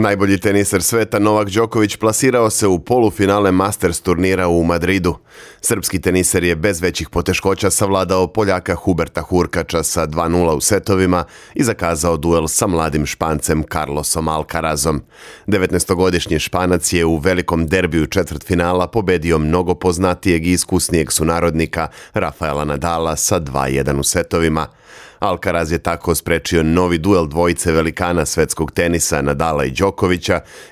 Najbolji teniser sveta Novak Đoković plasirao se u polufinale Masters turnira u Madridu. Srpski teniser je bez većih poteškoća savladao Poljaka Huberta Hurkača sa 2-0 u setovima i zakazao duel sa mladim Špancem Carlosom Alcarazom. 19-godišnji Španac je u velikom derbiju četvrtfinala pobedio mnogo poznatijeg i iskusnijeg sunarodnika Rafaela Nadala sa 2-1 u setovima. Alcaraz je tako sprečio novi duel dvojice velikana svetskog tenisa Nadala i Đokovića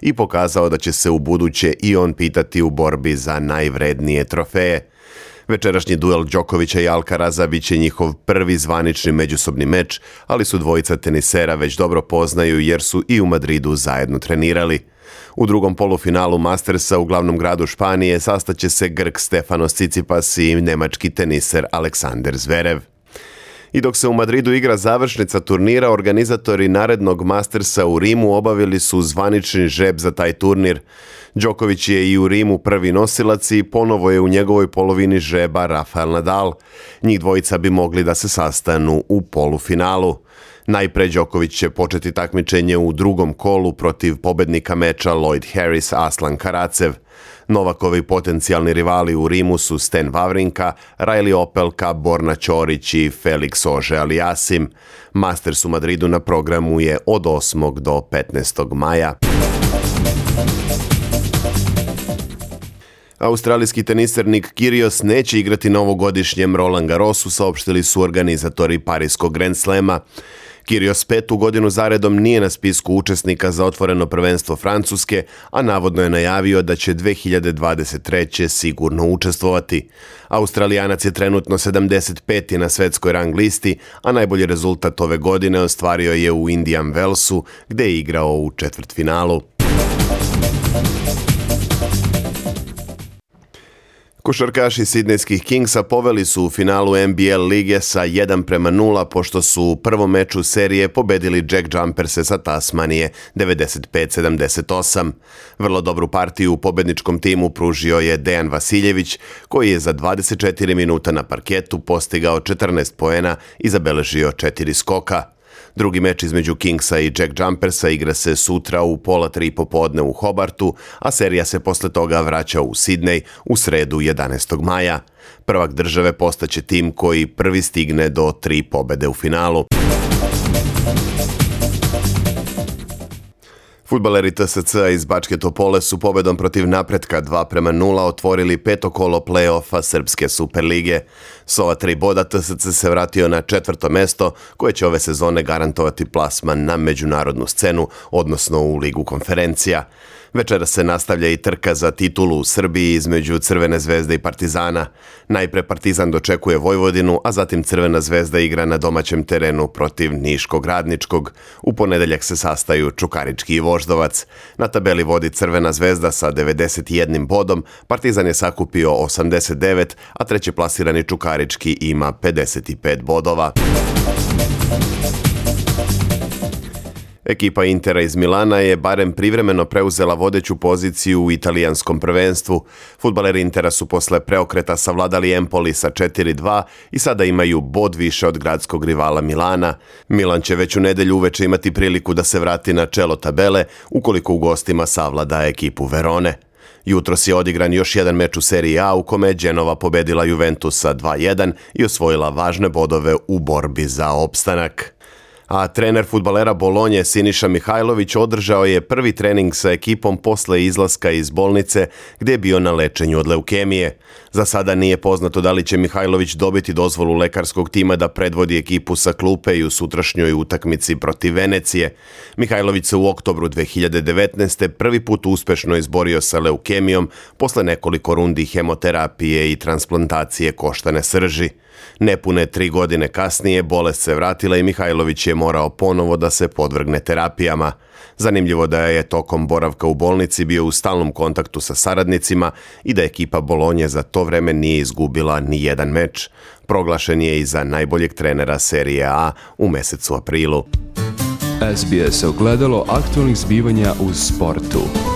i pokazao da će se u buduće i on pitati u borbi za najvrednije trofeje. Večerašnji duel Đokovića i Alcaraza bit će njihov prvi zvanični međusobni meč, ali su dvojica tenisera već dobro poznaju jer su i u Madridu zajedno trenirali. U drugom polufinalu Mastersa u glavnom gradu Španije sastaće se Grk Stefanos Cicipas i nemački teniser Aleksander Zverev. I dok se u Madridu igra završnica turnira, organizatori narednog Mastersa u Rimu obavili su zvanični žeb za taj turnir. Đoković je i u Rimu prvi nosilac i ponovo je u njegovoj polovini žeba Rafael Nadal. Njih dvojica bi mogli da se sastanu u polufinalu. Najpre Đoković će početi takmičenje u drugom kolu protiv pobednika meča Lloyd Harris Aslan Karacev. Novakovi potencijalni rivali u Rimu su Sten Vavrinka, Rajli Opelka, Borna Ćorić i Felix Ože Aliasim. Masters u Madridu na programu je od 8. do 15. maja. Australijski teniser Nick Kyrgios neće igrati na ovogodišnjem Roland Garrosu, saopštili su organizatori Parijskog Grand Slema. Kirios petu godinu zaredom nije na spisku učesnika za otvoreno prvenstvo Francuske, a navodno je najavio da će 2023. sigurno učestvovati. Australijanac je trenutno 75. na svetskoj rang listi, a najbolji rezultat ove godine ostvario je u Indian Wellsu, gde je igrao u četvrtfinalu. Košarkaši Sidnejskih Kingsa poveli su u finalu NBL lige sa 1 prema 0 pošto su u prvom meču serije pobedili Jack Jumperse sa Tasmanije 95-78. Vrlo dobru partiju u pobedničkom timu pružio je Dejan Vasiljević koji je za 24 minuta na parketu postigao 14 poena i zabeležio 4 skoka. Drugi meč između Kingsa i Jack Jumpersa igra se sutra u pola tri popodne u Hobartu, a serija se posle toga vraća u Sidney u sredu 11. maja. Prvak države postaće tim koji prvi stigne do tri pobede u finalu. Futbaleri TSC iz Bačke Topole su pobedom protiv napretka 2 prema 0 otvorili peto kolo play-offa Srpske Superlige. S ova tri boda TSC se vratio na četvrto mesto koje će ove sezone garantovati plasman na međunarodnu scenu, odnosno u Ligu konferencija. Večera se nastavlja i trka za titulu u Srbiji između Crvene zvezde i Partizana. Najpre Partizan dočekuje Vojvodinu, a zatim Crvena zvezda igra na domaćem terenu protiv Niškog radničkog. U ponedeljak se sastaju Čukarički i Voždovac. Na tabeli vodi Crvena zvezda sa 91 bodom, Partizan je sakupio 89, a treći plasirani Čukarički ima 55 bodova. Ekipa Intera iz Milana je barem privremeno preuzela vodeću poziciju u italijanskom prvenstvu. Futbaleri Intera su posle preokreta savladali Empoli sa 4-2 i sada imaju bod više od gradskog rivala Milana. Milan će već u nedelju uveče imati priliku da se vrati na čelo tabele ukoliko u gostima savlada ekipu Verone. Jutros je odigran još jedan meč u seriji A u kome je Genova pobedila Juventusa 2-1 i osvojila važne bodove u borbi za opstanak a trener futbalera Bolonje Siniša Mihajlović održao je prvi trening sa ekipom posle izlaska iz bolnice gdje je bio na lečenju od leukemije. Za sada nije poznato da li će Mihajlović dobiti dozvolu lekarskog tima da predvodi ekipu sa klupe i u sutrašnjoj utakmici protiv Venecije. Mihajlović se u oktobru 2019. prvi put uspešno izborio sa leukemijom posle nekoliko rundi hemoterapije i transplantacije koštane srži. Nepune tri godine kasnije bolest se vratila i Mihajlović je morao ponovo da se podvrgne terapijama. Zanimljivo da je tokom boravka u bolnici bio u stalnom kontaktu sa saradnicima i da ekipa Bolonje za to vreme nije izgubila ni jedan meč. Proglašen je i za najboljeg trenera serije A u mesecu aprilu. SBS ogledalo aktualnih zbivanja u sportu.